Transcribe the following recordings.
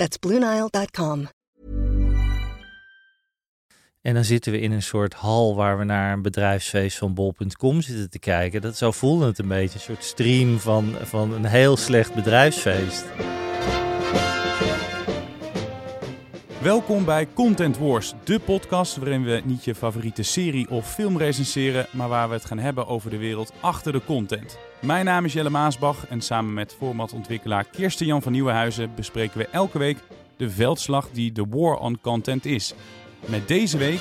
That's BlueNile.com. En dan zitten we in een soort hal waar we naar een bedrijfsfeest van bol.com zitten te kijken. Dat zo voelde het een beetje, een soort stream van, van een heel slecht bedrijfsfeest. Welkom bij Content Wars, de podcast waarin we niet je favoriete serie of film recenseren, maar waar we het gaan hebben over de wereld achter de content. Mijn naam is Jelle Maasbach en samen met formatontwikkelaar Kirsten Jan van Nieuwenhuizen bespreken we elke week de veldslag die de War on Content is. Met deze week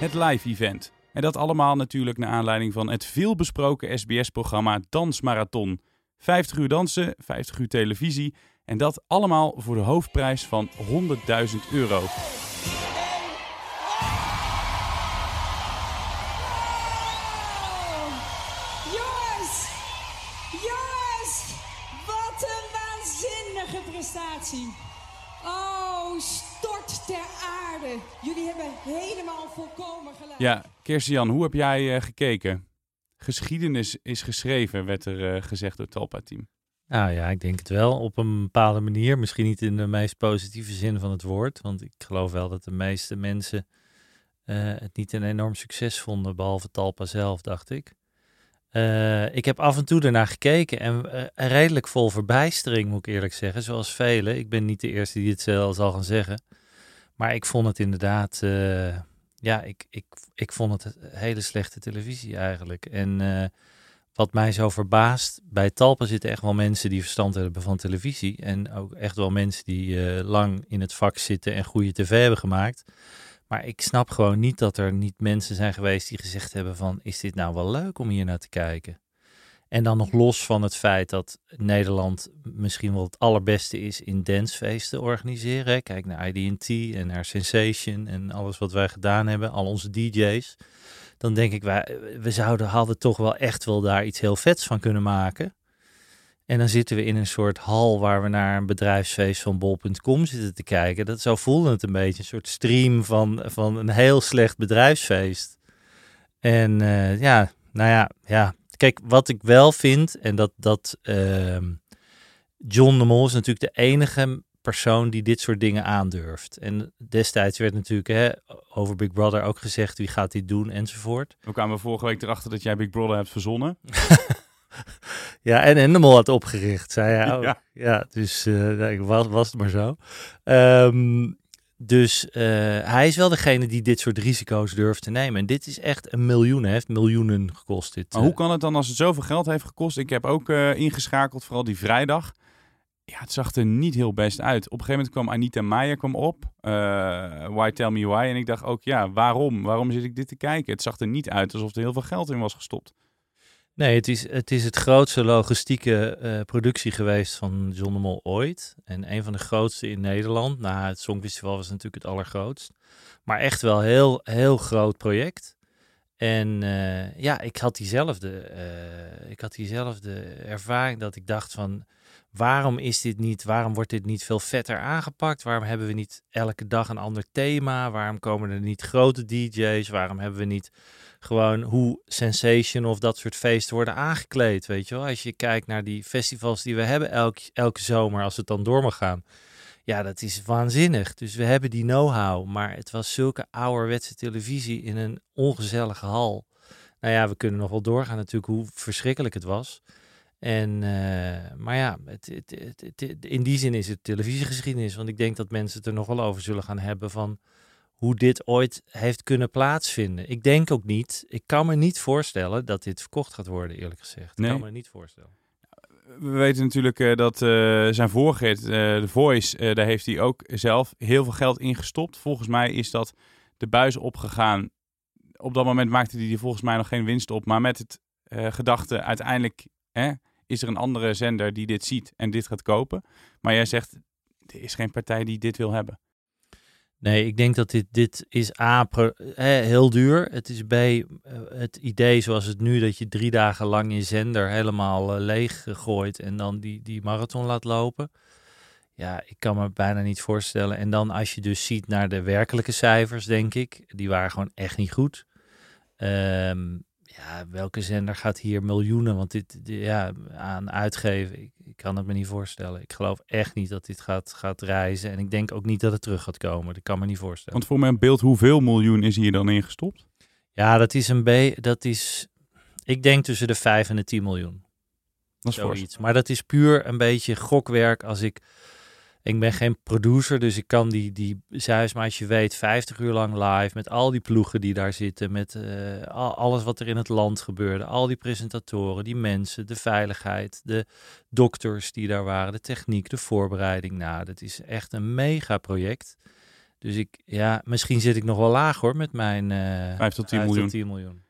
het live event. En dat allemaal natuurlijk naar aanleiding van het veelbesproken SBS-programma Dansmarathon. 50 uur dansen, 50 uur televisie en dat allemaal voor de hoofdprijs van 100.000 euro. Jongens, jongens, wat een waanzinnige prestatie. Oh, stort ter aarde. Jullie hebben helemaal volkomen gelijk. Ja, Kirsten hoe heb jij eh, gekeken? Geschiedenis is geschreven, werd er eh, gezegd door het Talpa-team. Nou ja, ik denk het wel op een bepaalde manier. Misschien niet in de meest positieve zin van het woord. Want ik geloof wel dat de meeste mensen eh, het niet een enorm succes vonden. Behalve Talpa zelf, dacht ik. Eh, ik heb af en toe ernaar gekeken en uh, redelijk vol verbijstering, moet ik eerlijk zeggen. Zoals velen. Ik ben niet de eerste die het zelf zal gaan zeggen. Maar ik vond het inderdaad, ja, ik, ik, ik vond het hele slechte televisie eigenlijk. En wat mij zo verbaast, bij Talpa zitten echt wel mensen die verstand hebben van televisie. En ook echt wel mensen die uh, lang in het vak zitten en goede tv hebben gemaakt. Maar ik snap gewoon niet dat er niet mensen zijn geweest die gezegd hebben van, is dit nou wel leuk om hier naar te kijken? En dan nog los van het feit dat Nederland misschien wel het allerbeste is in dancefeesten organiseren. Kijk naar IDT en naar Sensation en alles wat wij gedaan hebben, al onze DJ's dan denk ik, wij, we zouden, hadden toch wel echt wel daar iets heel vets van kunnen maken. En dan zitten we in een soort hal waar we naar een bedrijfsfeest van bol.com zitten te kijken. Dat zo voelde het een beetje, een soort stream van, van een heel slecht bedrijfsfeest. En uh, ja, nou ja, ja. Kijk, wat ik wel vind, en dat, dat uh, John de Mol is natuurlijk de enige persoon die dit soort dingen aandurft. En destijds werd natuurlijk hè, over Big Brother ook gezegd wie gaat dit doen enzovoort. We kwamen vorige week erachter dat jij Big Brother hebt verzonnen. ja, en Endemol had opgericht, zei hij ook. Ja, ja dus uh, was, was het maar zo. Um, dus uh, hij is wel degene die dit soort risico's durft te nemen. En dit is echt een miljoen, heeft miljoenen gekost. Dit, maar hoe kan het dan als het zoveel geld heeft gekost? Ik heb ook uh, ingeschakeld, vooral die vrijdag ja, het zag er niet heel best uit. Op een gegeven moment kwam Anita Meijer kwam op. Uh, why Tell Me Why. En ik dacht ook, ja, waarom? Waarom zit ik dit te kijken? Het zag er niet uit alsof er heel veel geld in was gestopt. Nee, het is het, is het grootste logistieke uh, productie geweest van John ooit. En een van de grootste in Nederland. Na het Songfestival was natuurlijk het allergrootst. Maar echt wel heel, heel groot project. En uh, ja, ik had diezelfde, ik had diezelfde ervaring dat ik dacht van waarom is dit niet, waarom wordt dit niet veel vetter aangepakt? Waarom hebben we niet elke dag een ander thema? Waarom komen er niet grote DJ's? Waarom hebben we niet gewoon hoe Sensation of dat soort feesten worden aangekleed? Weet je wel, als je kijkt naar die festivals die we hebben elke, elke zomer, als het dan door mag gaan. Ja, dat is waanzinnig. Dus we hebben die know-how, maar het was zulke ouderwetse televisie in een ongezellige hal. Nou ja, we kunnen nog wel doorgaan natuurlijk hoe verschrikkelijk het was. En, uh, maar ja, het, het, het, in die zin is het televisiegeschiedenis. Want ik denk dat mensen het er nog wel over zullen gaan hebben van hoe dit ooit heeft kunnen plaatsvinden. Ik denk ook niet, ik kan me niet voorstellen dat dit verkocht gaat worden, eerlijk gezegd. Nee. Ik kan me niet voorstellen. We weten natuurlijk uh, dat uh, zijn voorgeet, The Voice, daar heeft hij ook zelf heel veel geld in gestopt. Volgens mij is dat de buis opgegaan. Op dat moment maakte hij volgens mij nog geen winst op. Maar met het gedachte uiteindelijk... Hè, is er een andere zender die dit ziet en dit gaat kopen. Maar jij zegt, er is geen partij die dit wil hebben. Nee, ik denk dat dit, dit is A, hè, heel duur. Het is B, eh, het idee zoals het nu, dat je drie dagen lang je zender helemaal uh, leeg gooit en dan die, die marathon laat lopen. Ja, ik kan me bijna niet voorstellen. En dan als je dus ziet naar de werkelijke cijfers, denk ik, die waren gewoon echt niet goed. Um, ja, welke zender gaat hier miljoenen want dit, ja, aan uitgeven? Ik, ik, kan het me niet voorstellen. Ik geloof echt niet dat dit gaat, gaat reizen. En ik denk ook niet dat het terug gaat komen. Dat kan me niet voorstellen. Want voor mijn beeld, hoeveel miljoen is hier dan ingestopt? Ja, dat is een B. Dat is, ik denk tussen de 5 en de 10 miljoen. Dat is Zoiets. Maar dat is puur een beetje gokwerk. Als ik ik ben geen producer, dus ik kan die, die zuis, maar als je weet, 50 uur lang live met al die ploegen die daar zitten, met uh, alles wat er in het land gebeurde, al die presentatoren, die mensen, de veiligheid, de dokters die daar waren, de techniek, de voorbereiding. Nou, dat is echt een mega project. Dus ik, ja, misschien zit ik nog wel laag hoor met mijn uh, 5 tot 10 miljoen. 10 miljoen.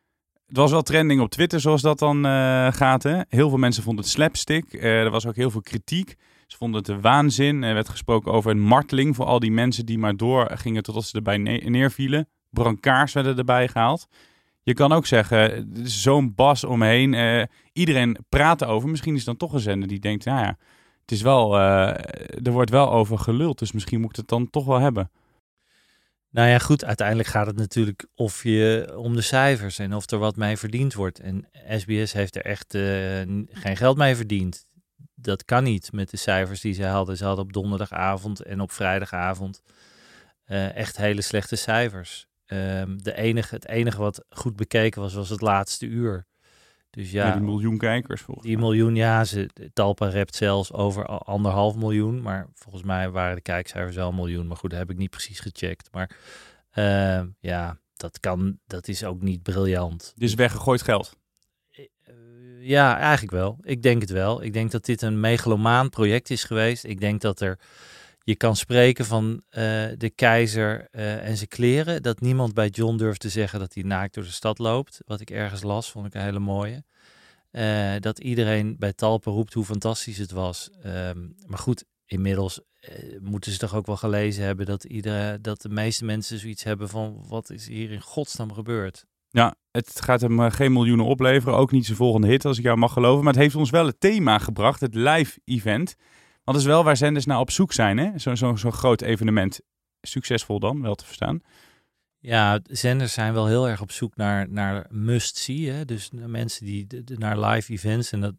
Het was wel trending op Twitter, zoals dat dan uh, gaat. Hè? Heel veel mensen vonden het slapstick. Uh, er was ook heel veel kritiek. Ze vonden het waanzin. Er werd gesproken over een marteling voor al die mensen die maar doorgingen totdat ze erbij ne neervielen. Brancards werden erbij gehaald. Je kan ook zeggen, zo'n bas omheen. Uh, iedereen praat erover. Misschien is dan toch een zender die denkt, nou ja, het is wel, uh, er wordt wel over geluld. Dus misschien moet ik het dan toch wel hebben. Nou ja, goed, uiteindelijk gaat het natuurlijk of je om de cijfers en of er wat mee verdiend wordt. En SBS heeft er echt uh, geen geld mee verdiend dat kan niet met de cijfers die ze hadden. Ze hadden op donderdagavond en op vrijdagavond uh, echt hele slechte cijfers. Um, de enige, het enige wat goed bekeken was, was het laatste uur. Dus ja, ja die miljoen kijkers volgens Die miljoen, ja, ze, Talpa rept zelfs over anderhalf miljoen. Maar volgens mij waren de kijkcijfers wel een miljoen. Maar goed, dat heb ik niet precies gecheckt. Maar uh, ja, dat kan, dat is ook niet briljant. Dus weggegooid geld? Ja, eigenlijk wel. Ik denk het wel. Ik denk dat dit een megalomaan project is geweest. Ik denk dat er je kan spreken van uh, de keizer uh, en zijn kleren. Dat niemand bij John durft te zeggen dat hij naakt door de stad loopt. Wat ik ergens las, vond ik een hele mooie. Uh, dat iedereen bij Talpen roept hoe fantastisch het was. Um, maar goed, inmiddels moeten ze toch ook wel gelezen hebben dat, iedereen, dat de meeste mensen zoiets hebben van wat is hier in godsnaam gebeurd. Ja, het gaat hem eh, geen miljoenen opleveren. Ook niet zijn volgende hit, als ik jou mag geloven. Maar het heeft ons wel het thema gebracht, het live event. Want dat is wel waar zenders naar op zoek zijn, Zo'n zo, zo groot evenement. Succesvol dan, wel te verstaan. Ja, zenders zijn wel heel erg op zoek naar, naar must-see. Hè? Dus mensen die naar live events en dat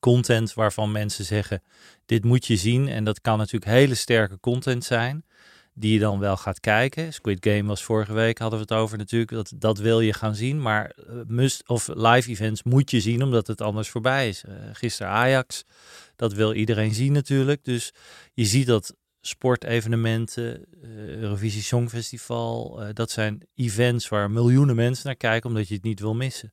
content waarvan mensen zeggen: dit moet je zien. En dat kan natuurlijk hele sterke content zijn die je dan wel gaat kijken. Squid Game was vorige week, hadden we het over natuurlijk. Dat, dat wil je gaan zien, maar eh, must of live events moet je zien, omdat het anders voorbij is. Uh, gisteren Ajax, dat wil iedereen zien natuurlijk. Dus je ziet dat sportevenementen, uh, Eurovisie Songfestival, uh, dat zijn events waar miljoenen mensen naar kijken, omdat je het niet wil missen.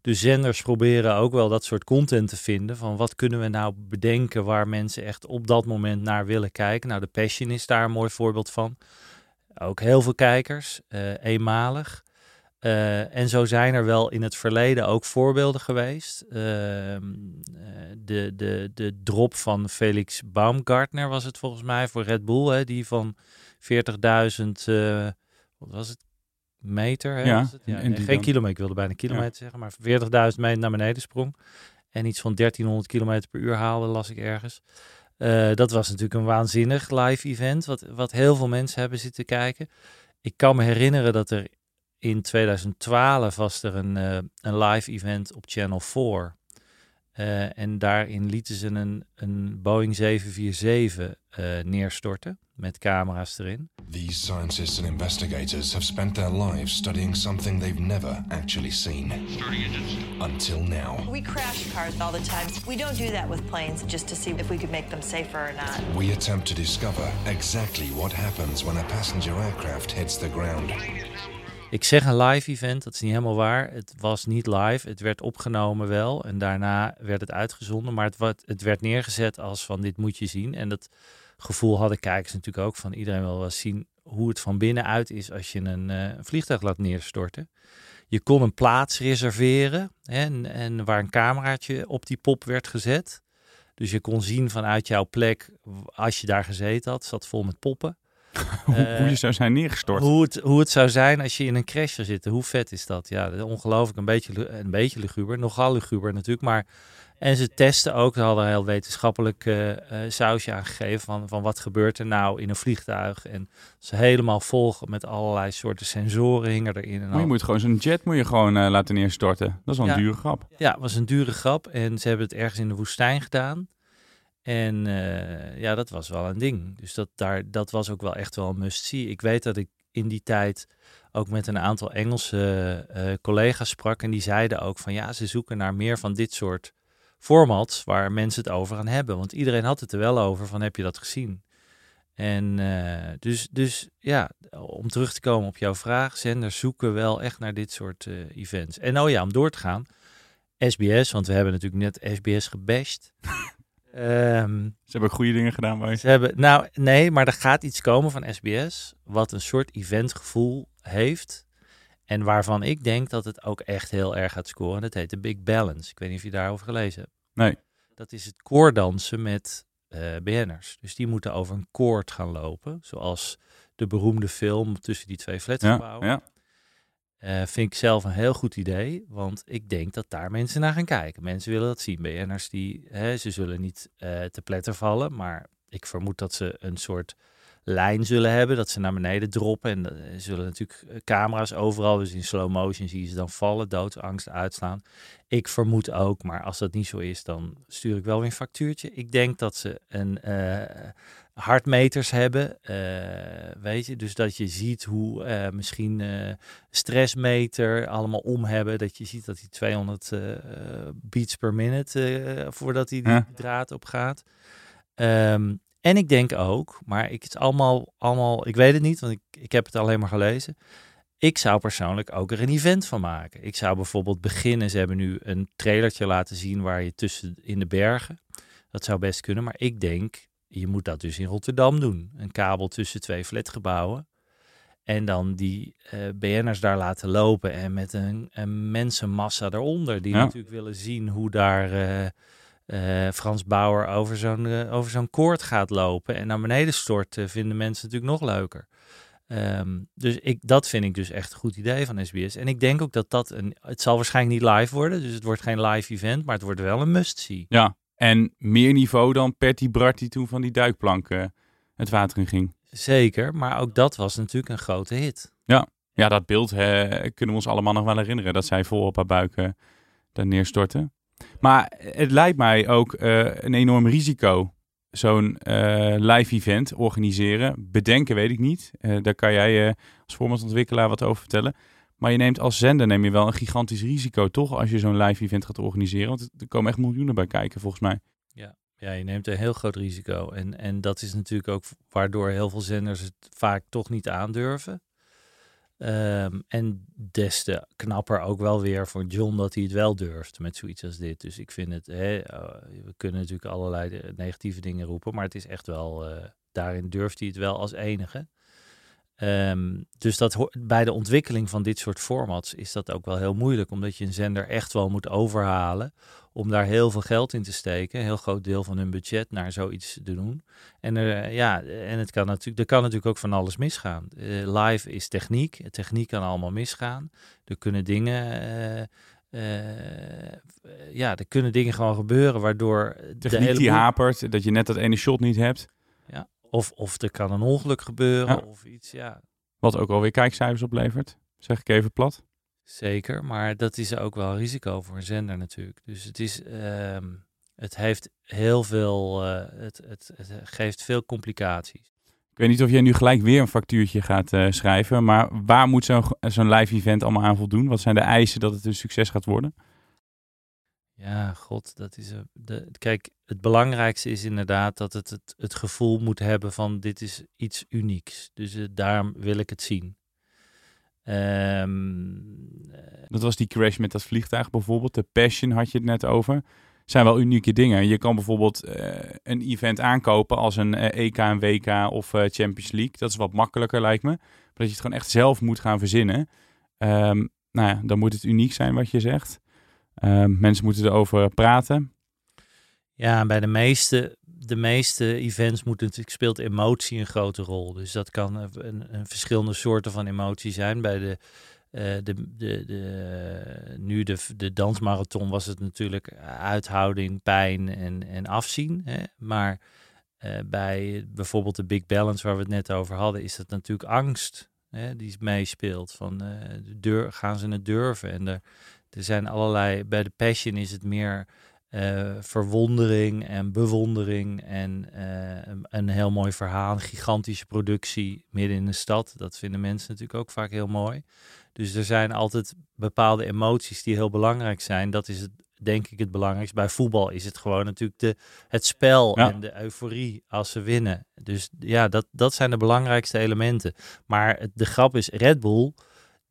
Dus zenders proberen ook wel dat soort content te vinden. Van wat kunnen we nou bedenken waar mensen echt op dat moment naar willen kijken. Nou, de Passion is daar een mooi voorbeeld van. Ook heel veel kijkers, uh, eenmalig. Uh, en zo zijn er wel in het verleden ook voorbeelden geweest. Uh, de, de, de drop van Felix Baumgartner was het volgens mij voor Red Bull. Hè, die van 40.000, wat was het, meter. Hè, ja, ja geen kilometer, ik wilde bijna kilometer ja. zeggen, maar 40.000 meter naar beneden sprong. En iets van 1300 kilometer per uur haalde, las ik ergens. Uh, dat was natuurlijk een waanzinnig live event, wat, wat heel veel mensen hebben zitten kijken. Ik kan me herinneren dat er in 2012 was er een, uh, een live event op Channel 4. Uh, en daarin lieten ze een, een Boeing 747 uh, neerstorten met camera's erin. These scientists and investigators have spent their lives studying something they've never actually seen. Until now. We crash cars all the time. We don't do that with planes just to see if we could make them safer or not. We attempt to discover exactly what happens when a passenger aircraft hits the ground. Ik zeg een live event, dat is niet helemaal waar. Het was niet live, het werd opgenomen wel en daarna werd het uitgezonden. Maar het, het werd neergezet als van dit moet je zien. En dat gevoel hadden kijkers natuurlijk ook van iedereen wil wel zien hoe het van binnenuit is als je een, een vliegtuig laat neerstorten. Je kon een plaats reserveren hè, en, en waar een cameraatje op die pop werd gezet. Dus je kon zien vanuit jouw plek, als je daar gezeten had, zat vol met poppen. hoe, hoe je zou zijn neergestort. Hoe het, hoe het zou zijn als je in een crash zou zitten. Hoe vet is dat? Ja, ongelooflijk. Een beetje, een beetje luguber. Nogal luguber natuurlijk. Maar, en ze testen ook. Ze hadden een heel wetenschappelijk eh, eh, sausje aangegeven. Van, van wat gebeurt er nou in een vliegtuig. En ze helemaal vol met allerlei soorten sensoren hingen erin. En Maar je al. moet gewoon zo'n jet moet je gewoon eh, laten neerstorten. Dat is wel een dure grap. Ja, het was een dure grap. En ze hebben het ergens in de woestijn gedaan. En eh, ja, dat was wel een ding. Dus dat, daar, dat was ook wel echt wel een must-see. Ik weet dat ik in die tijd ook met een aantal Engelse eh, collega's sprak. En die zeiden ook van ja, ze zoeken naar meer van dit soort formats waar mensen het over gaan hebben. Want iedereen had het er wel over van heb je dat gezien? En eh, dus, dus ja, om terug te komen op jouw vraag, zenders zoeken wel echt naar dit soort events. En oh ja, om door te gaan, SBS, want we hebben natuurlijk net SBS gebashed. Ehm, Ze hebben ook goede dingen gedaan bij. ze hebben, nou nee, maar er gaat iets komen van SBS wat een soort eventgevoel heeft. En waarvan ik denk dat het ook echt heel erg gaat scoren. Dat heet de Big Balance. Ik weet niet of je daarover gelezen hebt. Nee. Dat is het koordansen met BN'ers. Dus die moeten over een koord gaan lopen. Zoals de beroemde film tussen die twee Ja, flatgebouwen. ja. Eh, vind ik zelf een heel goed idee, want ik denk dat daar mensen naar gaan kijken. Mensen willen dat zien. BN'ers die, hè, ze zullen niet eh, te pletter vallen, maar ik vermoed dat ze een soort lijn zullen hebben, dat ze naar beneden droppen. En er zullen natuurlijk camera's overal, dus in slow motion zie je ze dan vallen, doodsangst uitslaan. Ik vermoed ook, maar als dat niet zo is, dan stuur ik wel weer een factuurtje. Ik denk dat ze een hartmeters hebben, eh, weet je, dus dat je ziet hoe eh, misschien eh, stressmeter allemaal om hebben, dat je ziet dat die 200 eh, beats per minute voordat hij die draad op gaat. Ehm, en ik denk ook, maar ik het is allemaal, allemaal, ik weet het niet, want ik, ik heb het alleen maar gelezen. Ik zou persoonlijk ook er een event van maken. Ik zou bijvoorbeeld beginnen. Ze hebben nu een trailertje laten zien waar je tussen in de bergen. Dat zou best kunnen. Maar ik denk, je moet dat dus in Rotterdam doen. Een kabel tussen twee flatgebouwen. En dan die eh BN'ers daar laten lopen. En met een, een mensenmassa daaronder. Die Ja. natuurlijk willen zien hoe daar eh, eh, Frans Bauer over zo'n over zo'n koord gaat lopen. En naar beneden stort, eh, vinden mensen natuurlijk nog leuker. Ehm, dus ik, dat vind ik dus echt een goed idee van SBS. En ik denk ook dat dat een. Het zal waarschijnlijk niet live worden. Dus het wordt geen live event. Maar het wordt wel een must-see. Ja, en meer niveau dan Patty Bart die toen van die duikplank eh, het water in ging. Zeker. Maar ook dat was natuurlijk een grote hit. Ja, dat beeld eh, kunnen we ons allemaal nog wel herinneren. Dat zij vol op haar buik eh, daar neerstortte. Maar het lijkt mij ook eh, een enorm risico. Zo'n live event organiseren. Bedenken weet ik niet. Daar kan jij als formatontwikkelaar wat over vertellen. Maar je neemt als zender neem je wel een gigantisch risico, toch? Als je zo'n live event gaat organiseren. Want er komen echt miljoenen bij kijken, volgens mij. Ja, je neemt een heel groot risico. En, en dat is natuurlijk ook waardoor heel veel zenders het vaak toch niet aandurven. Ehm, en des te knapper ook wel weer voor John dat hij het wel durft met zoiets als dit. Dus ik vind het, hè, eh, we kunnen natuurlijk allerlei negatieve dingen roepen, maar het is echt wel, eh, daarin durft hij het wel als enige. Ehm, dus dat bij de ontwikkeling van dit soort formats is dat ook wel heel moeilijk, omdat je een zender echt wel moet overhalen om daar heel veel geld in te steken, een heel groot deel van hun budget naar zoiets te doen. En, er, ja, en het kan natuurlijk, er kan natuurlijk ook van alles misgaan. Eh, live is techniek, techniek kan allemaal misgaan. Er kunnen dingen, eh, eh, ja, er kunnen dingen gewoon gebeuren waardoor de Techniek hele die hapert, dat je net dat ene shot niet hebt. Of, of er kan een ongeluk gebeuren Ja. of iets, ja. Wat ook alweer kijkcijfers oplevert. Zeg ik even plat. Zeker, maar dat is ook wel een risico voor een zender natuurlijk. Dus het is, ehm, het heeft heel veel, eh, het, het, het geeft veel complicaties. Ik weet niet of jij nu gelijk weer een factuurtje gaat eh, schrijven. Maar waar moet zo'n zo'n live event allemaal aan voldoen? Wat zijn de eisen dat het een succes gaat worden? Ja, god, dat is een, de, kijk, het belangrijkste is inderdaad dat het, het gevoel moet hebben van dit is iets unieks. Dus eh, daarom wil ik het zien. Ehm, eh, Dat was die crash met dat vliegtuig bijvoorbeeld. De Passion had je het net over. Zijn wel unieke dingen. Je kan bijvoorbeeld eh, een event aankopen als een eh, EK, een WK of eh, Champions League. Dat is wat makkelijker lijkt me. Maar dat je het gewoon echt zelf moet gaan verzinnen. Ehm, nou ja, dan moet het uniek zijn wat je zegt. Ehm, mensen moeten erover praten. Ja, bij de meeste, de meeste events moet natuurlijk, speelt emotie een grote rol. Dus dat kan een, een verschillende soorten van emotie zijn. Bij de, uh, de, de, de, nu de, de dansmarathon was het natuurlijk uithouding, pijn en, en afzien. Hè? Maar uh, bij bijvoorbeeld de Big Balance waar we het net over hadden, is dat natuurlijk angst die meespeelt. Van uh, gaan ze het durven? En er, er zijn allerlei, bij de Passion is het meer uh, verwondering en bewondering en uh, een heel mooi verhaal, een gigantische productie midden in de stad. Dat vinden mensen natuurlijk ook vaak heel mooi. Dus er zijn altijd bepaalde emoties die heel belangrijk zijn. Dat is het, denk ik het belangrijkste. Bij voetbal is het gewoon natuurlijk de, het spel ja. en de euforie als ze winnen. Dus ja, dat, dat zijn de belangrijkste elementen. Maar het, de grap is, Red Bull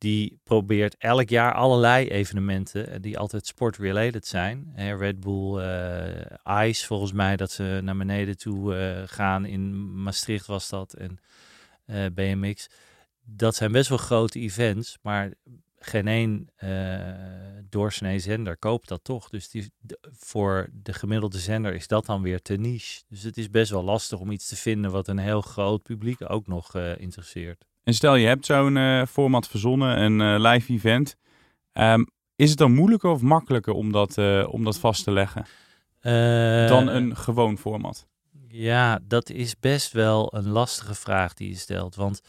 die probeert elk jaar allerlei evenementen die altijd sport-related zijn. Red Bull uh, Ice, volgens mij, dat ze naar beneden toe uh, gaan. In Maastricht was dat en BMX. Dat zijn best wel grote events, maar geen één doorsnee zender koopt dat toch. Dus die, voor de gemiddelde zender is dat dan weer te niche. Dus het is best wel lastig om iets te vinden wat een heel groot publiek ook nog interesseert. En stel je hebt zo'n uh, format verzonnen, een uh, live event. Um, is het dan moeilijker of makkelijker om dat, uh, om dat vast te leggen dan een gewoon format? Ja, dat is best wel een lastige vraag die je stelt. Want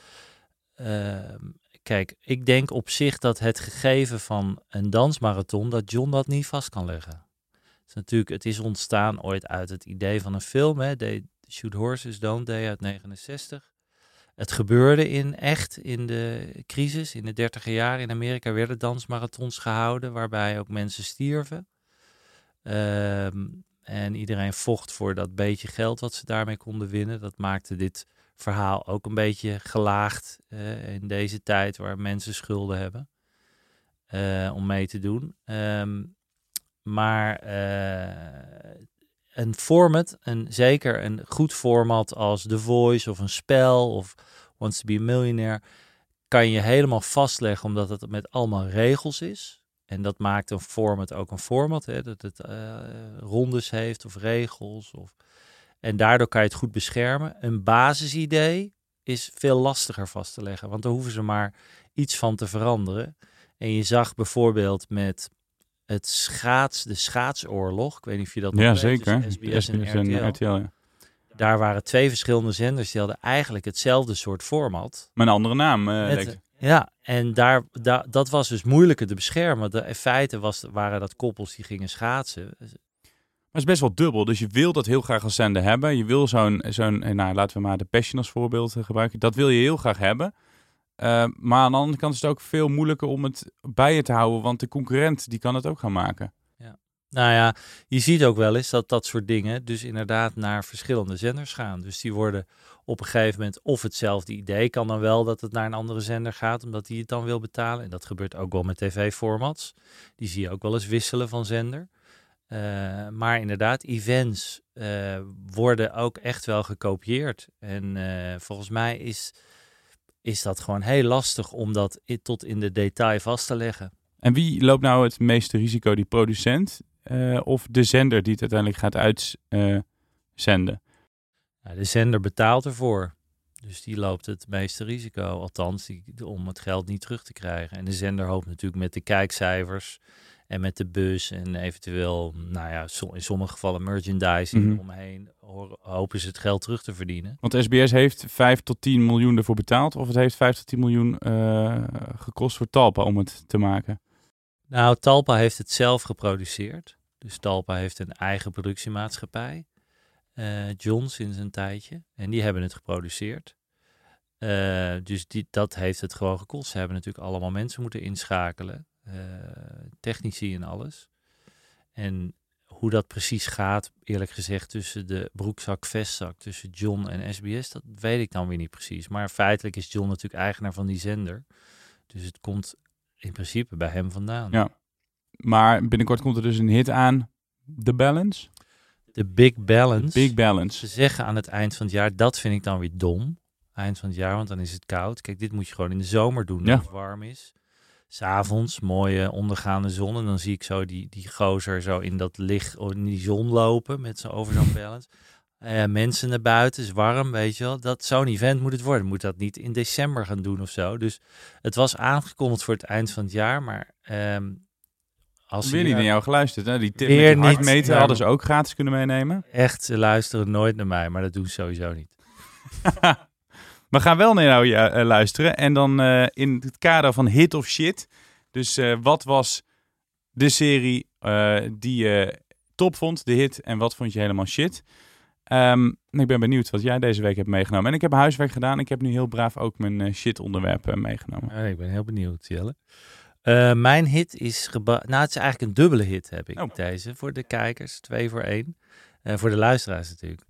ehm, kijk, ik denk op zich dat het gegeven van een dansmarathon, dat John dat niet vast kan leggen. Het is natuurlijk, het is ontstaan ooit uit het idee van een film, hè, They Shoot Horses Don't They uit 69. Het gebeurde in echt in de crisis, in de dertiger jaren in Amerika werden dansmarathons gehouden waarbij ook mensen stierven. Um, en iedereen vocht voor dat beetje geld wat ze daarmee konden winnen. Dat maakte dit verhaal ook een beetje gelaagd uh, in deze tijd waar mensen schulden hebben uh, om mee te doen. Um, maar uh, een format, een, zeker een goed format als The Voice of een spel of Wants to be a Millionaire, kan je helemaal vastleggen omdat het met allemaal regels is. En dat maakt een format ook een format, hè, dat het uh, rondes heeft of regels. Of... En daardoor kan je het goed beschermen. Een basisidee is veel lastiger vast te leggen, want daar hoeven ze maar iets van te veranderen. En je zag bijvoorbeeld met het schaats, de schaatsoorlog. Ik weet niet of je dat ja, nog zeker. weet. SBS, SBS en, en RTL. ja. Daar waren twee verschillende zenders die hadden eigenlijk hetzelfde soort format. Met een andere naam. Uh, Met, ja, en daar, daar, dat was dus moeilijker te beschermen. De, in feite was, waren dat koppels die gingen schaatsen. Maar het is best wel dubbel. Dus je wil dat heel graag als zender hebben. Je wil zo'n, zo'n nou laten we maar de Passion als voorbeeld gebruiken. Dat wil je heel graag hebben. Uh, maar aan de andere kant is het ook veel moeilijker om het bij je te houden, want de concurrent die kan het ook gaan maken. Ja. Nou ja, je ziet ook wel eens dat dat soort dingen dus inderdaad naar verschillende zenders gaan. Dus die worden op een gegeven moment of hetzelfde idee kan dan wel dat het naar een andere zender gaat, omdat die het dan wil betalen. En dat gebeurt ook wel met tv-formats. Die zie je ook wel eens wisselen van zender. Uh, maar inderdaad, events uh, worden ook echt wel gekopieerd. En volgens mij is is dat gewoon heel lastig om dat tot in de detail vast te leggen. En wie loopt nou het meeste risico? Die producent uh, of de zender die het uiteindelijk gaat uitzenden? Uh, nou, de zender betaalt ervoor. Dus die loopt het meeste risico. Althans, die, om het geld niet terug te krijgen. En de zender hoopt natuurlijk met de kijkcijfers en met de bus en eventueel, nou ja, in sommige gevallen merchandising mm -hmm. omheen, hopen ze het geld terug te verdienen. Want SBS heeft 5 tot 10 miljoen ervoor betaald, of het heeft 5 tot 10 miljoen uh, gekost voor Talpa om het te maken? Nou, Talpa heeft het zelf geproduceerd. Dus Talpa heeft een eigen productiemaatschappij, uh, John sinds een tijdje, en die hebben het geproduceerd. Uh, dus die, dat heeft het gewoon gekost. Ze hebben natuurlijk allemaal mensen moeten inschakelen. Uh, technici en alles. En hoe dat precies gaat, eerlijk gezegd, tussen de broekzak-vestzak, tussen John en SBS, dat weet ik dan weer niet precies. Maar feitelijk is John natuurlijk eigenaar van die zender. Dus het komt in principe bij hem vandaan. Ja, maar binnenkort komt er dus een hit aan, The Balance. De Big Balance. The Big Balance. Ze zeggen aan het eind van het jaar, dat vind ik dan weer dom. Eind van het jaar, want dan is het koud. Kijk, dit moet je gewoon in de zomer doen, ja. als het warm is. S'avonds, mooie ondergaande zon. En dan zie ik zo die, die gozer zo in dat licht, in die zon lopen met zijn over zo'n balance. Eh, mensen naar buiten, is warm, weet je wel. Dat zo'n event moet het worden. Moet dat niet in december gaan doen of zo. Dus het was aangekondigd voor het eind van het jaar, maar ehm, als Weer niet naar jou geluisterd. Hè? Die tip Weer met niet. Ja. hadden ze ook gratis kunnen meenemen. echt, ze luisteren nooit naar mij, maar dat doen ze sowieso niet. We gaan wel naar jou ja, eh, luisteren. En dan eh, in het kader van hit of shit. Dus eh, wat was de serie eh, die je top vond, de hit, en wat vond je helemaal shit? Ehm, ik ben benieuwd wat jij deze week hebt meegenomen. En ik heb huiswerk gedaan. Ik heb nu heel braaf ook mijn eh, shit onderwerpen meegenomen. Ik ben heel benieuwd, Jelle. Eh, mijn hit is geba- Nou, het is eigenlijk een dubbele hit, heb ik Oh. deze. Voor de kijkers, twee voor één. Eh, voor de luisteraars natuurlijk.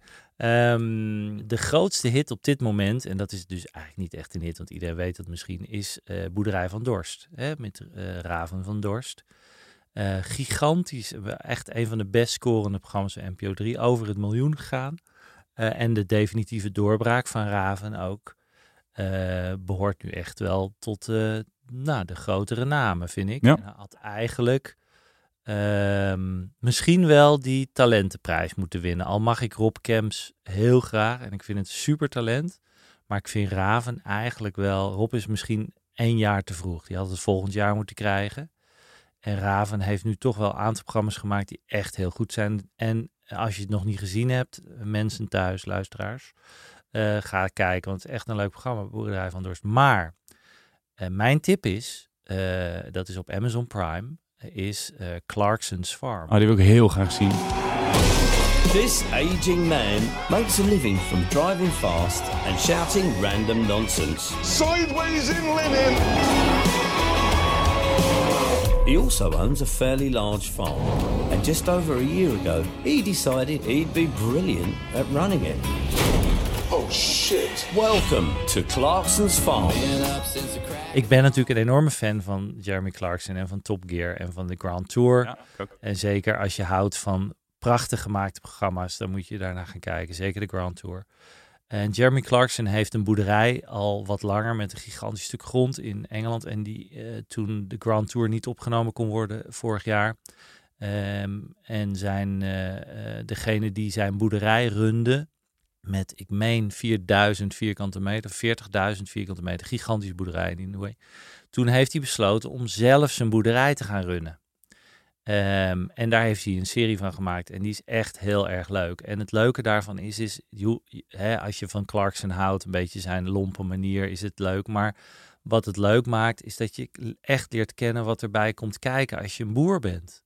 Ehm, de grootste hit op dit moment, en dat is dus eigenlijk niet echt een hit, want iedereen weet dat misschien, is eh, Boerderij van Dorst. Hè, met eh, Raven van Dorst. Eh, gigantisch, echt een van de best scorende programma's van NPO 3, over het miljoen gegaan. En de definitieve doorbraak van Raven ook. eh, behoort nu echt wel tot nou, de grotere namen, vind ik. Ja. En had eigenlijk ehm, misschien wel die talentenprijs moeten winnen. Al mag ik Rob Kemps heel graag en ik vind het super talent. Maar ik vind Raven eigenlijk wel... Rob is misschien één jaar te vroeg. Die had het volgend jaar moeten krijgen. En Raven heeft nu toch wel een aantal programma's gemaakt die echt heel goed zijn. En als je het nog niet gezien hebt, mensen thuis, luisteraars, eh, ga kijken. Want het is echt een leuk programma, Boerderij van Dorst. Maar eh, mijn tip is, eh, dat is op Amazon Prime, is eh, Clarkson's Farm. Oh, die wil ik heel graag zien. This aging man makes a living from driving fast and shouting random nonsense. Sideways in linen. He also owns a fairly large farm, and just over a year ago, he decided he'd be brilliant at running it. Oh shit. Welcome to Clarkson's Farm. Ik ben natuurlijk een enorme fan van Jeremy Clarkson en van Top Gear en van de Grand Tour. Ja. En zeker als je houdt van prachtig gemaakte programma's, dan moet je daarnaar gaan kijken. Zeker de Grand Tour. En Jeremy Clarkson heeft een boerderij al wat langer met een gigantisch stuk grond in Engeland. En die eh, toen de Grand Tour niet opgenomen kon worden vorig jaar. Ehm, en zijn eh, eh, degene die zijn boerderij runde met, ik meen, 4000 vierkante meter, 40.000 vierkante meter, gigantische boerderij in Way. Toen heeft hij besloten om zelf zijn boerderij te gaan runnen. Ehm, en daar heeft hij een serie van gemaakt en die is echt heel erg leuk. En het leuke daarvan is, is als je van Clarkson houdt, een beetje zijn lompe manier, is het leuk. Maar wat het leuk maakt, is dat je echt leert kennen wat erbij komt kijken als je een boer bent.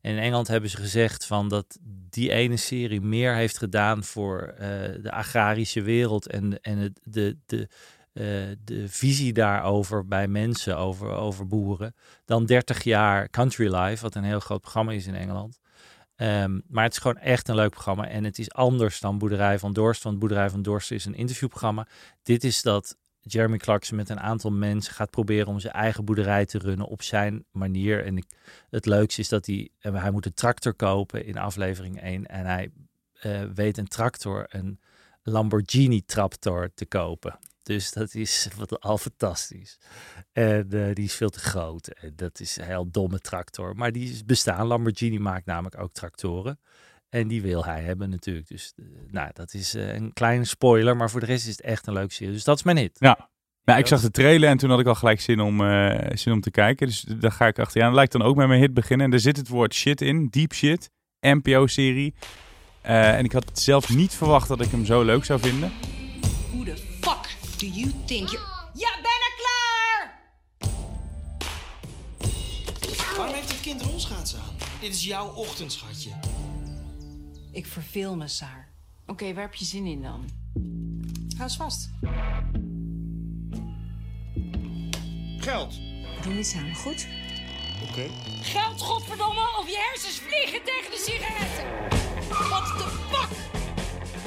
En in Engeland hebben ze gezegd van dat die ene serie meer heeft gedaan voor eh, de agrarische wereld en, en het, de, de, eh, de visie daarover bij mensen, over, over boeren, dan 30 jaar Country Life, wat een heel groot programma is in Engeland. Ehm, maar het is gewoon echt een leuk programma en het is anders dan Boerderij van Dorst, want Boerderij van Dorst is een interviewprogramma. Dit is dat Jeremy Clarkson met een aantal mensen gaat proberen om zijn eigen boerderij te runnen op zijn manier. En het leukste is dat hij, en hij moet een tractor kopen in aflevering 1 en hij eh, weet een tractor, een Lamborghini tractor te kopen. Dus dat is wat, al fantastisch. En eh, die is veel te groot. En dat is een heel domme tractor. Maar die is bestaan. Lamborghini maakt namelijk ook tractoren. En die wil hij hebben natuurlijk. Dus eh, nou, dat is eh, een kleine spoiler. Maar voor de rest is het echt een leuk serie. Dus dat is mijn hit. Ja. Nou, ik zag de trailer en toen had ik al gelijk zin om, eh, zin om te kijken. Dus daar ga ik achteraan. Lijkt dan ook met mijn hit beginnen. En er zit het woord shit in. Deep shit. NPO-serie. Eh, en ik had zelf niet verwacht dat ik hem zo leuk zou vinden. Who the fuck do you think you... Ja, bijna klaar! Waarom heeft het kind rolschaatsen aan? Dit is jouw ochtendschatje. Ik verveel me, Saar. Oké, waar heb je zin in dan? Hou eens vast. Geld. Doe niet samen, goed? Oké. Geld, godverdomme, of je hersens vliegen tegen de sigaretten. What the fuck?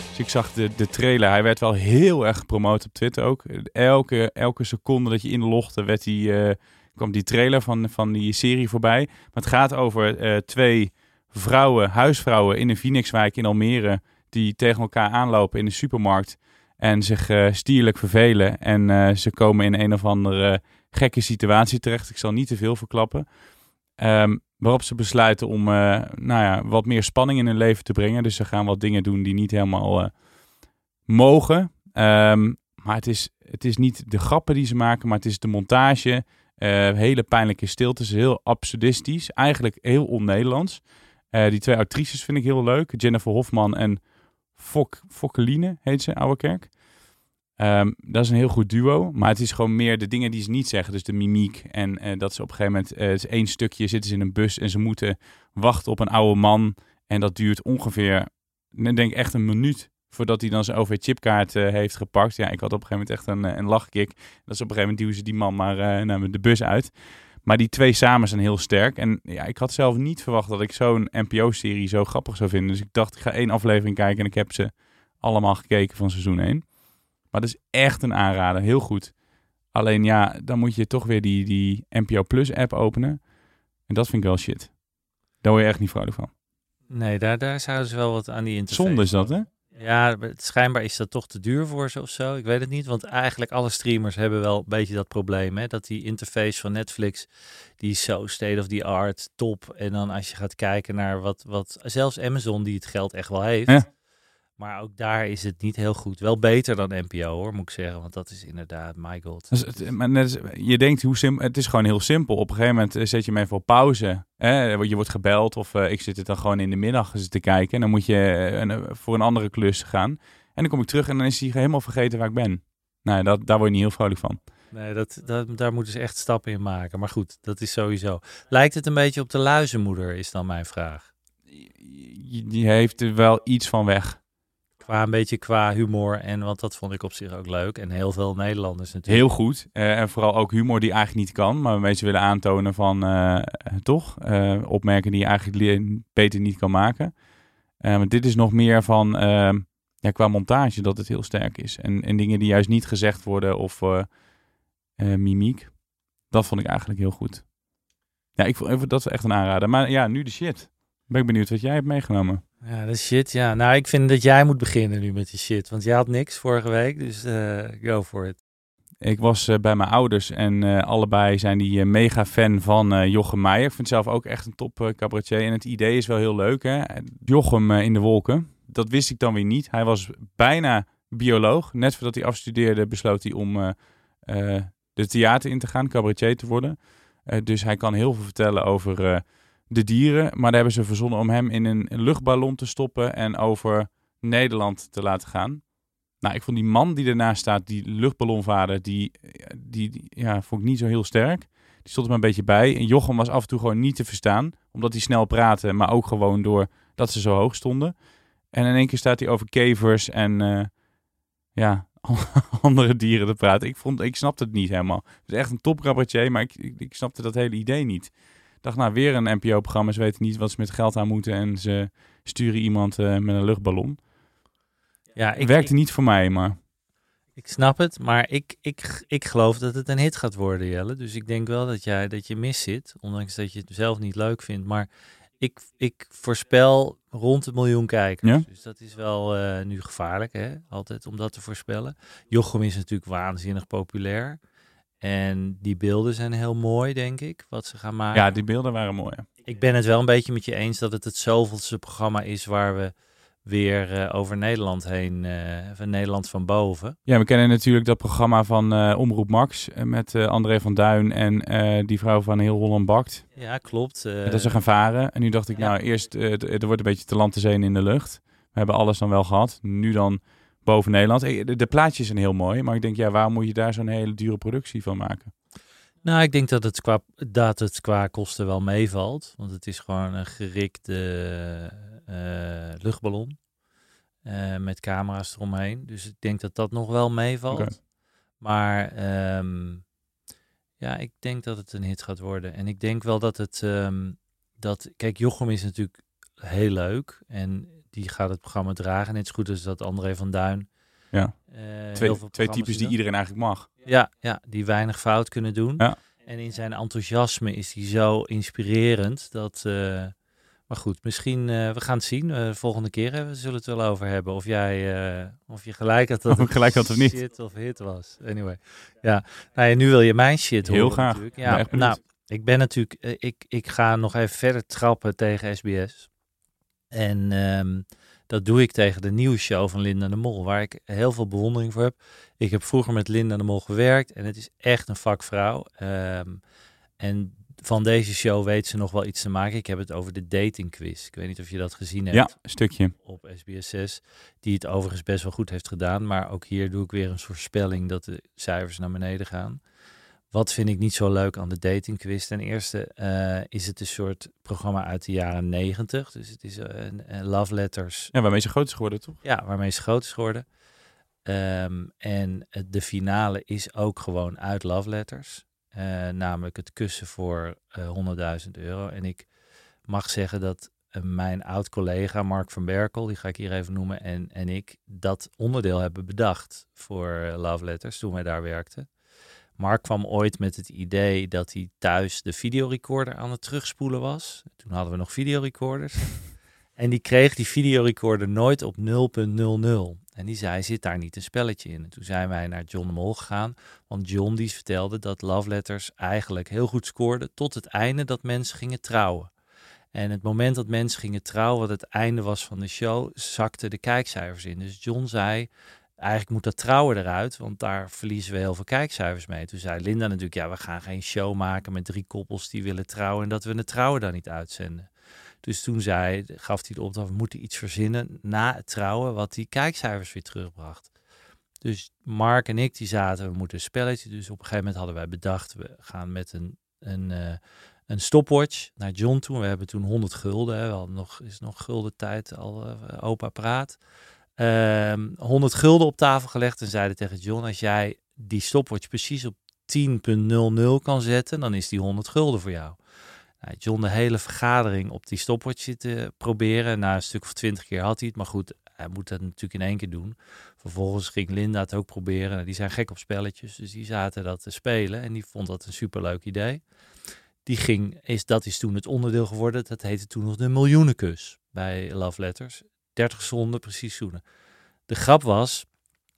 Dus ik zag de, de trailer. Hij werd wel heel erg gepromoot op Twitter ook. Elke, elke seconde dat je inlogde, werd die, eh, kwam die trailer van, van die serie voorbij. Maar het gaat over eh, twee vrouwen, huisvrouwen in een Phoenixwijk in Almere. Die tegen elkaar aanlopen in de supermarkt. En zich eh, stierlijk vervelen. En eh, ze komen in een of andere gekke situatie terecht. Ik zal niet te veel verklappen. Ehm, waarop ze besluiten om uh, nou ja, wat meer spanning in hun leven te brengen. Dus ze gaan wat dingen doen die niet helemaal mogen. Um, maar het is, het is niet de grappen die ze maken, maar het is de montage. Hele pijnlijke stiltes, heel absurdistisch. Eigenlijk heel on-Nederlands. Die twee actrices vind ik heel leuk. Jennifer Hofman en Fok, Fokkeline heet ze, Oude Kerk. Um, dat is een heel goed duo, maar het is gewoon meer de dingen die ze niet zeggen. Dus de mimiek en uh, dat ze op een gegeven moment, uh, is één stukje zitten ze in een bus en ze moeten wachten op een oude man. En dat duurt ongeveer, ik denk echt een minuut voordat hij dan zijn OV-chipkaart heeft gepakt. Ja, ik had op een gegeven moment echt een, een lachkick. Dat is op een gegeven moment duwen ze die man maar naar de bus uit. Maar die twee samen zijn heel sterk. En ja, ik had zelf niet verwacht dat ik zo'n NPO-serie zo grappig zou vinden. Dus ik dacht, ik ga één aflevering kijken en ik heb ze allemaal gekeken van seizoen 1. Maar dat is echt een aanrader. Heel goed. Alleen ja, dan moet je toch weer die, die NPO Plus app openen. En dat vind ik wel shit. Daar word je echt niet vrolijk van. Nee, daar, daar zouden ze wel wat aan die interface. Zonde is dat, hè? Ja, schijnbaar is dat toch te duur voor ze of zo. Ik weet het niet, want eigenlijk alle streamers hebben wel een beetje dat probleem. Hè? Dat die interface van Netflix, die is zo state of the art, top. En dan als je gaat kijken naar wat, wat zelfs Amazon, die het geld echt wel heeft... Ja. Maar ook daar is het niet heel goed. Wel beter dan NPO hoor, moet ik zeggen. Want dat is inderdaad, my god. Dus het, maar net, je denkt, hoe simpel, het is gewoon heel simpel. Op een gegeven moment eh, zet je hem even op pauze. Hè? Je wordt gebeld of uh, ik zit het dan gewoon in de middag te kijken. En dan moet je uh, voor een andere klus gaan. En dan kom ik terug en dan is hij helemaal vergeten waar ik ben. Nou, dat, daar word je niet heel vrolijk van. Nee, dat, dat, daar moeten ze echt stappen in maken. Maar goed, dat is sowieso. Lijkt het een beetje op de luizenmoeder, is dan mijn vraag. Die heeft er wel iets van weg. Qua een beetje qua humor. En want dat vond ik op zich ook leuk. En heel veel Nederlanders natuurlijk. Heel goed. Uh, en vooral ook humor die eigenlijk niet kan. Maar mensen willen aantonen van uh, toch uh, opmerken die je eigenlijk beter niet kan maken. dit is nog meer van ja, qua montage dat het heel sterk is. En, en dingen die juist niet gezegd worden of mimiek. Dat vond ik eigenlijk heel goed. Ja, ik vond dat is echt een aanrader. Maar ja, nu de shit. Ben ik benieuwd wat jij hebt meegenomen. Ja, dat is shit. Ja, nou, ik vind dat jij moet beginnen nu met die shit. Want jij had niks vorige week, dus uh, go for it. Ik was uh, bij mijn ouders en uh, allebei zijn die mega fan van Jochem Meijer. Ik vind zelf ook echt een top cabaretier. En het idee is wel heel leuk, hè. Jochem in de wolken. Dat wist ik dan weer niet. Hij was bijna bioloog. Net voordat hij afstudeerde besloot hij om de theater in te gaan, cabaretier te worden. dus hij kan heel veel vertellen over de dieren. Maar daar hebben ze verzonnen om hem in een luchtballon te stoppen en over Nederland te laten gaan. Nou, ik vond die man die ernaast staat, die luchtballonvader, die, die, ja, vond ik niet zo heel sterk. Die stond er maar een beetje bij. En Jochem was af en toe gewoon niet te verstaan, omdat hij snel praatte, maar ook gewoon door dat ze zo hoog stonden. En in één keer staat hij over kevers en uh, ja, andere dieren te praten. Ik, vond, ik snapte het niet helemaal. Het is echt een topcabaretier, maar ik, ik snapte dat hele idee niet dacht, nou, weer een NPO-programma. Ze weten niet wat ze met geld aan moeten en ze sturen iemand uh, met een luchtballon. Ja, ik, Werkte niet voor mij, maar... Ik snap het, maar ik, ik, ik geloof dat het een hit gaat worden, Jelle. Dus ik denk wel dat, jij, dat je mis zit, ondanks dat je het zelf niet leuk vindt. Maar ik, ik voorspel rond een miljoen kijkers. Ja? Dus dat is wel uh, nu gevaarlijk, hè? altijd om dat te voorspellen. Jochem is natuurlijk waanzinnig populair. En die beelden zijn heel mooi, denk ik, wat ze gaan maken. Ja, die beelden waren mooi. Ik ben het wel een beetje met je eens dat het het zoveelste programma is waar we weer uh, over Nederland heen, uh, van Nederland van boven. Ja, we kennen natuurlijk dat programma van uh, Omroep Max met André van Duin en die vrouw van Heel Holland Bakt. Ja, klopt. dat ze gaan varen. En nu dacht ik, ja. nou eerst, er wordt een beetje te land te zee in de lucht. We hebben alles dan wel gehad. Nu dan boven Nederland. De, de plaatjes zijn heel mooi, maar ik denk, ja, waarom moet je daar zo'n hele dure productie van maken? Nou, ik denk dat het qua, dat het qua kosten wel meevalt. Want het is gewoon een gerikte uh, luchtballon. Uh, met camera's eromheen. Dus ik denk dat dat nog wel meevalt. Okay. Maar um, ja, ik denk dat het een hit gaat worden. En ik denk wel dat het... Um, dat, kijk, Jochem is natuurlijk heel leuk. En die gaat het programma dragen. Net zo goed als dat André van Duin. Ja. Uh, twee, twee types die iedereen eigenlijk mag. Ja, ja, die weinig fout kunnen doen. Ja. En in zijn enthousiasme is hij zo inspirerend dat uh, Maar goed, misschien, uh, we gaan het zien. Volgende keer uh, we zullen het wel over hebben. Of jij, of je gelijk had dat het gelijk had of niet. shit of hit was. Anyway, ja. Nou ja, nu wil je mijn shit Heel horen graag. natuurlijk. Ja, nou, ik ben natuurlijk, ik, ik ga nog even verder trappen tegen SBS. En um, dat doe ik tegen de nieuwe show van Linda de Mol, waar ik heel veel bewondering voor heb. Ik heb vroeger met Linda de Mol gewerkt en het is echt een vakvrouw. Um, en van deze show weet ze nog wel iets te maken. Ik heb het over de dating quiz. Ik weet niet of je dat gezien hebt. Ja, een stukje. Op SBS6. Die het overigens best wel goed heeft gedaan. Maar ook hier doe ik weer een voorspelling dat de cijfers naar beneden gaan. Wat vind ik niet zo leuk aan de dating quiz? Ten eerste uh, is het een soort programma uit de jaren negentig. Dus het is uh, uh, love letters. Ja, waarmee ze groot is geworden, toch? Ja, waarmee ze groot is geworden. Um, en de finale is ook gewoon uit love letters. Uh, namelijk het kussen voor uh, 100.000 euro. En ik mag zeggen dat mijn oud-collega Mark van Berkel, die ga ik hier even noemen, en, en ik dat onderdeel hebben bedacht voor Love Letters toen wij daar werkten. Mark kwam ooit met het idee dat hij thuis de videorecorder aan het terugspoelen was. Toen hadden we nog videorecorders. en die kreeg die videorecorder nooit op 0.00. En die zei, zit daar niet een spelletje in? En toen zijn wij naar John de Mol gegaan. Want John die vertelde dat Love Letters eigenlijk heel goed scoorde tot het einde dat mensen gingen trouwen. En het moment dat mensen gingen trouwen, wat het einde was van de show, zakten de kijkcijfers in. Dus John zei, eigenlijk moet dat trouwen eruit, want daar verliezen we heel veel kijkcijfers mee. Toen zei Linda natuurlijk, ja, we gaan geen show maken met drie koppels die willen trouwen en dat we het trouwen dan niet uitzenden. Dus toen zei, gaf hij de opdracht, we moeten iets verzinnen na het trouwen wat die kijkcijfers weer terugbracht. Dus Mark en ik die zaten, we moeten een spelletje. Dus op een gegeven moment hadden wij bedacht, we gaan met een, een, uh, een stopwatch naar John toe. We hebben toen 100 gulden, hè. we hadden nog, is nog gulden tijd, al uh, opa praat. Um, 100 gulden op tafel gelegd en zeiden tegen John, als jij die stopwatch precies op 10.00 kan zetten, dan is die 100 gulden voor jou. Nou, John de hele vergadering op die stopwatch zitten proberen. Na een stuk of twintig keer had hij het, maar goed, hij moet dat natuurlijk in één keer doen. Vervolgens ging Linda het ook proberen. Die zijn gek op spelletjes, dus die zaten dat te spelen en die vond dat een superleuk idee. Die ging, is, dat is toen het onderdeel geworden. Dat heette toen nog de miljoenenkus bij Love Letters. 30 seconden, precies zoenen. De grap was,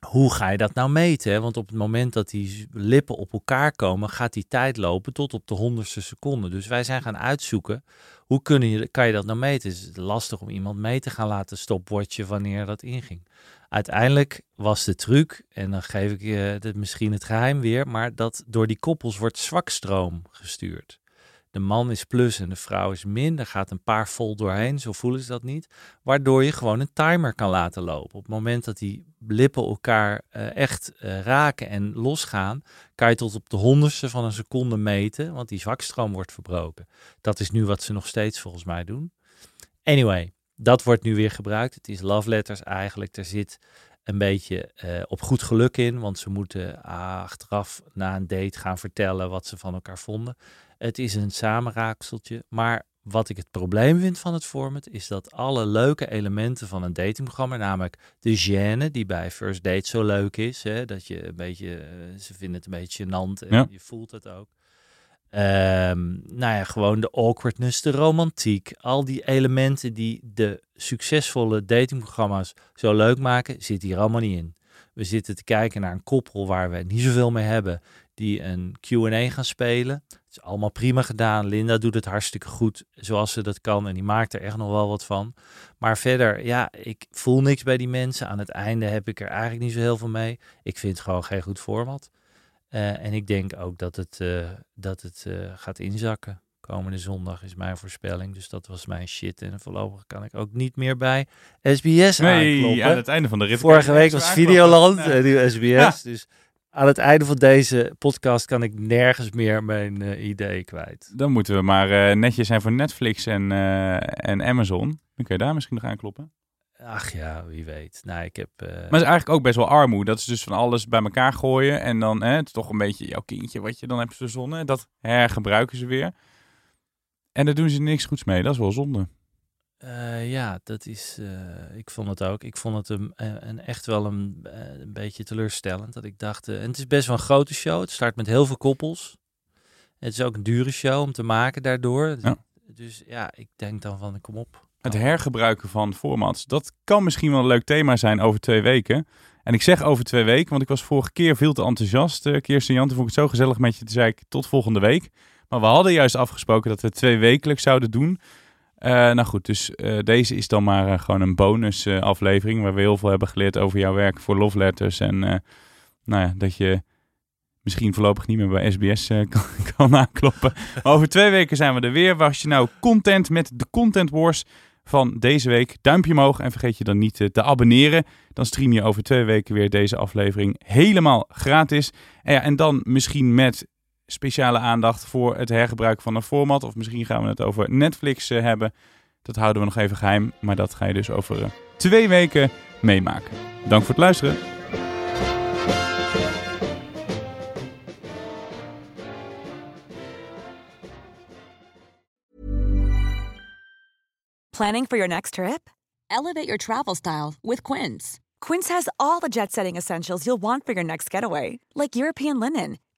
hoe ga je dat nou meten? Want op het moment dat die lippen op elkaar komen, gaat die tijd lopen tot op de honderdste seconde. Dus wij zijn gaan uitzoeken, hoe kun je, kan je dat nou meten? Het is lastig om iemand mee te gaan laten stopwatchen wanneer dat inging. Uiteindelijk was de truc, en dan geef ik je het, misschien het geheim weer, maar dat door die koppels wordt zwakstroom gestuurd. De man is plus en de vrouw is min. Er gaat een paar vol doorheen, zo voelen ze dat niet. Waardoor je gewoon een timer kan laten lopen. Op het moment dat die lippen elkaar uh, echt uh, raken en losgaan, kan je tot op de honderdste van een seconde meten, want die zwakstroom wordt verbroken. Dat is nu wat ze nog steeds volgens mij doen. Anyway, dat wordt nu weer gebruikt. Het is love letters eigenlijk. Er zit een beetje uh, op goed geluk in, want ze moeten achteraf na een date gaan vertellen wat ze van elkaar vonden. Het is een samenraakseltje, maar wat ik het probleem vind van het format is dat alle leuke elementen van een datingprogramma, namelijk de gêne die bij First Date zo leuk is, hè, dat je een beetje, uh, ze vinden het een beetje gênant en Ja. je voelt het ook. Ehm, nou ja, gewoon de awkwardness, de romantiek, al die elementen die de succesvolle datingprogramma's zo leuk maken, zitten hier allemaal niet in. We zitten te kijken naar een koppel waar we niet zoveel mee hebben, die een Q&A gaan spelen. Het is allemaal prima gedaan. Linda doet het hartstikke goed zoals ze dat kan en die maakt er echt nog wel wat van. Maar verder, ja, ik voel niks bij die mensen. Aan het einde heb ik er eigenlijk niet zo heel veel mee. Ik vind het gewoon geen goed format. Uh, en ik denk ook dat het, uh, dat het uh, gaat inzakken. Komende zondag is mijn voorspelling. Dus dat was mijn shit. En voorlopig kan ik ook niet meer bij SBS Nee, aankloppen. aan het einde van de rit. Vorige week was aankloppen. Videoland Ja. nu SBS. Ja. Dus aan het einde van deze podcast kan ik nergens meer mijn uh, idee kwijt. Dan moeten we maar uh, netjes zijn voor Netflix en, uh, en Amazon. Dan kun je daar misschien nog aankloppen. Ach ja, wie weet. Nou, ik heb... Maar het is eigenlijk ook best wel armoede. Dat is dus van alles bij elkaar gooien. En dan hè, het is toch een beetje jouw kindje wat je dan hebt verzonnen. Dat hergebruiken ze weer. En daar doen ze niks goeds mee. Dat is wel zonde. Uh, ja, dat is. Uh, ik vond het ook. Ik vond het een, een echt wel een, een, beetje teleurstellend. Dat ik dacht. Uh, en het is best wel een grote show. Het start met heel veel koppels. Het is ook een dure show om te maken daardoor. Ja. dus ja, ik denk dan van, kom op. Het hergebruiken van formats. Dat kan misschien wel een leuk thema zijn over twee weken. En ik zeg over twee weken, want ik was vorige keer veel te enthousiast. Uh, Kirsten Jan, vond ik het zo gezellig met je. Toen zei ik tot volgende week. Maar we hadden juist afgesproken dat we twee wekelijks zouden doen. Uh, nou goed, dus uh, deze is dan maar uh, gewoon een bonus aflevering. Waar we heel veel hebben geleerd over jouw werk voor Love Letters. En nou ja, dat je misschien voorlopig niet meer bij SBS kan, kan aankloppen. Over twee weken zijn we er weer. Was je nou content met de Content Wars van deze week? Duimpje omhoog en vergeet je dan niet te abonneren. Dan stream je over twee weken weer deze aflevering helemaal gratis. En, ja, en dan misschien met speciale aandacht voor het hergebruik van een format. Of misschien gaan we het over Netflix uh, hebben. Dat houden we nog even geheim. Maar dat ga je dus over uh, twee weken meemaken. Dank voor het luisteren. Planning for your next trip? Elevate your travel style with Quince. Quince has all the jet setting essentials you'll want for your next getaway. Like European linen